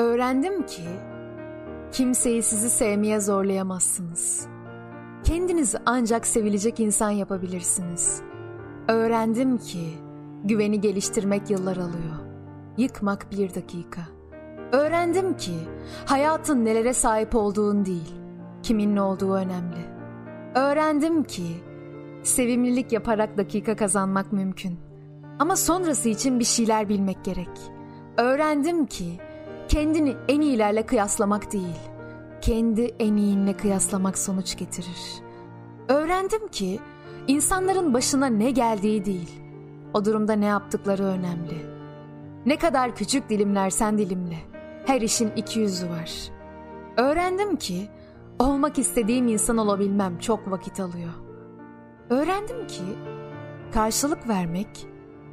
Öğrendim ki kimseyi sizi sevmeye zorlayamazsınız. Kendinizi ancak sevilecek insan yapabilirsiniz. Öğrendim ki güveni geliştirmek yıllar alıyor. Yıkmak bir dakika. Öğrendim ki hayatın nelere sahip olduğun değil, kimin ne olduğu önemli. Öğrendim ki sevimlilik yaparak dakika kazanmak mümkün. Ama sonrası için bir şeyler bilmek gerek. Öğrendim ki kendini en iyilerle kıyaslamak değil, kendi en iyinle kıyaslamak sonuç getirir. Öğrendim ki insanların başına ne geldiği değil, o durumda ne yaptıkları önemli. Ne kadar küçük dilimlersen dilimle, her işin iki yüzü var. Öğrendim ki olmak istediğim insan olabilmem çok vakit alıyor. Öğrendim ki karşılık vermek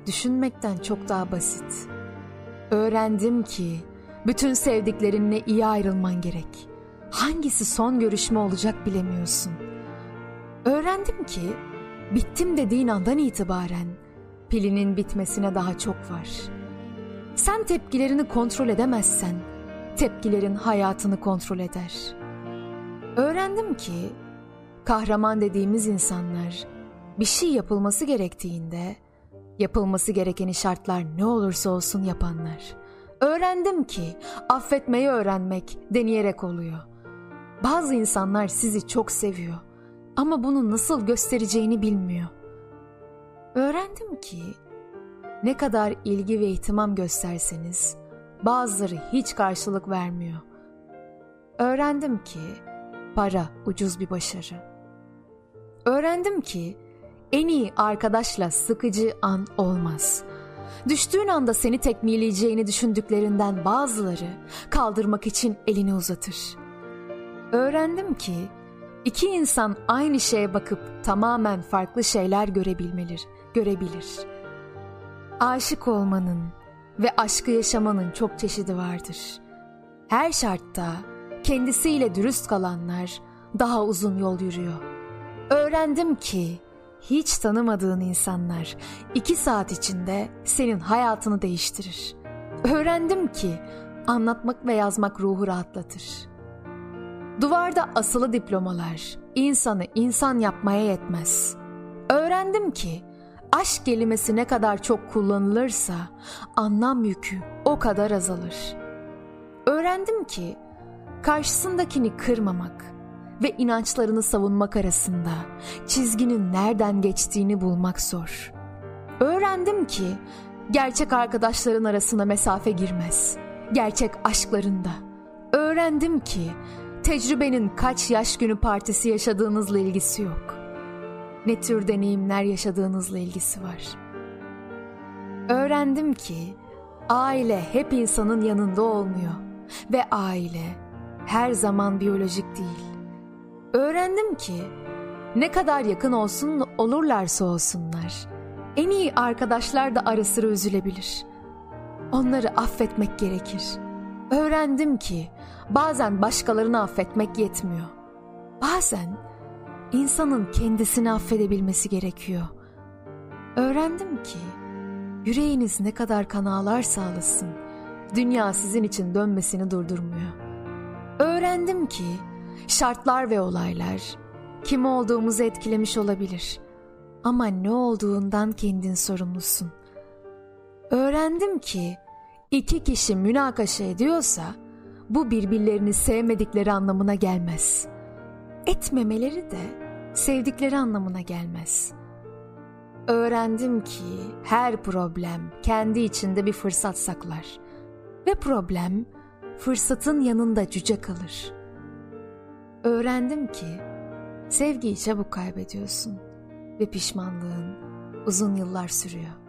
düşünmekten çok daha basit. Öğrendim ki bütün sevdiklerinle iyi ayrılman gerek. Hangisi son görüşme olacak bilemiyorsun. Öğrendim ki bittim dediğin andan itibaren pilinin bitmesine daha çok var. Sen tepkilerini kontrol edemezsen tepkilerin hayatını kontrol eder. Öğrendim ki kahraman dediğimiz insanlar bir şey yapılması gerektiğinde yapılması gerekeni şartlar ne olursa olsun yapanlar. Öğrendim ki affetmeyi öğrenmek deneyerek oluyor. Bazı insanlar sizi çok seviyor ama bunu nasıl göstereceğini bilmiyor. Öğrendim ki ne kadar ilgi ve ihtimam gösterseniz bazıları hiç karşılık vermiyor. Öğrendim ki para ucuz bir başarı. Öğrendim ki en iyi arkadaşla sıkıcı an olmaz. Düştüğün anda seni tekmeleyeceğini düşündüklerinden bazıları kaldırmak için elini uzatır. Öğrendim ki iki insan aynı şeye bakıp tamamen farklı şeyler görebilmelir, görebilir. Aşık olmanın ve aşkı yaşamanın çok çeşidi vardır. Her şartta kendisiyle dürüst kalanlar daha uzun yol yürüyor. Öğrendim ki hiç tanımadığın insanlar iki saat içinde senin hayatını değiştirir. Öğrendim ki anlatmak ve yazmak ruhu rahatlatır. Duvarda asılı diplomalar insanı insan yapmaya yetmez. Öğrendim ki aşk kelimesi ne kadar çok kullanılırsa anlam yükü o kadar azalır. Öğrendim ki karşısındakini kırmamak ve inançlarını savunmak arasında çizginin nereden geçtiğini bulmak zor. Öğrendim ki gerçek arkadaşların arasına mesafe girmez. Gerçek aşklarında. Öğrendim ki tecrübenin kaç yaş günü partisi yaşadığınızla ilgisi yok. Ne tür deneyimler yaşadığınızla ilgisi var. Öğrendim ki aile hep insanın yanında olmuyor ve aile her zaman biyolojik değil. Öğrendim ki ne kadar yakın olsun olurlarsa olsunlar en iyi arkadaşlar da ara sıra üzülebilir. Onları affetmek gerekir. Öğrendim ki bazen başkalarını affetmek yetmiyor. Bazen insanın kendisini affedebilmesi gerekiyor. Öğrendim ki yüreğiniz ne kadar kan ağlarsa ağlasın, dünya sizin için dönmesini durdurmuyor. Öğrendim ki şartlar ve olaylar kim olduğumuzu etkilemiş olabilir. Ama ne olduğundan kendin sorumlusun. Öğrendim ki iki kişi münakaşa ediyorsa bu birbirlerini sevmedikleri anlamına gelmez. Etmemeleri de sevdikleri anlamına gelmez. Öğrendim ki her problem kendi içinde bir fırsat saklar ve problem fırsatın yanında cüce kalır. Öğrendim ki sevgiyi çabuk kaybediyorsun ve pişmanlığın uzun yıllar sürüyor.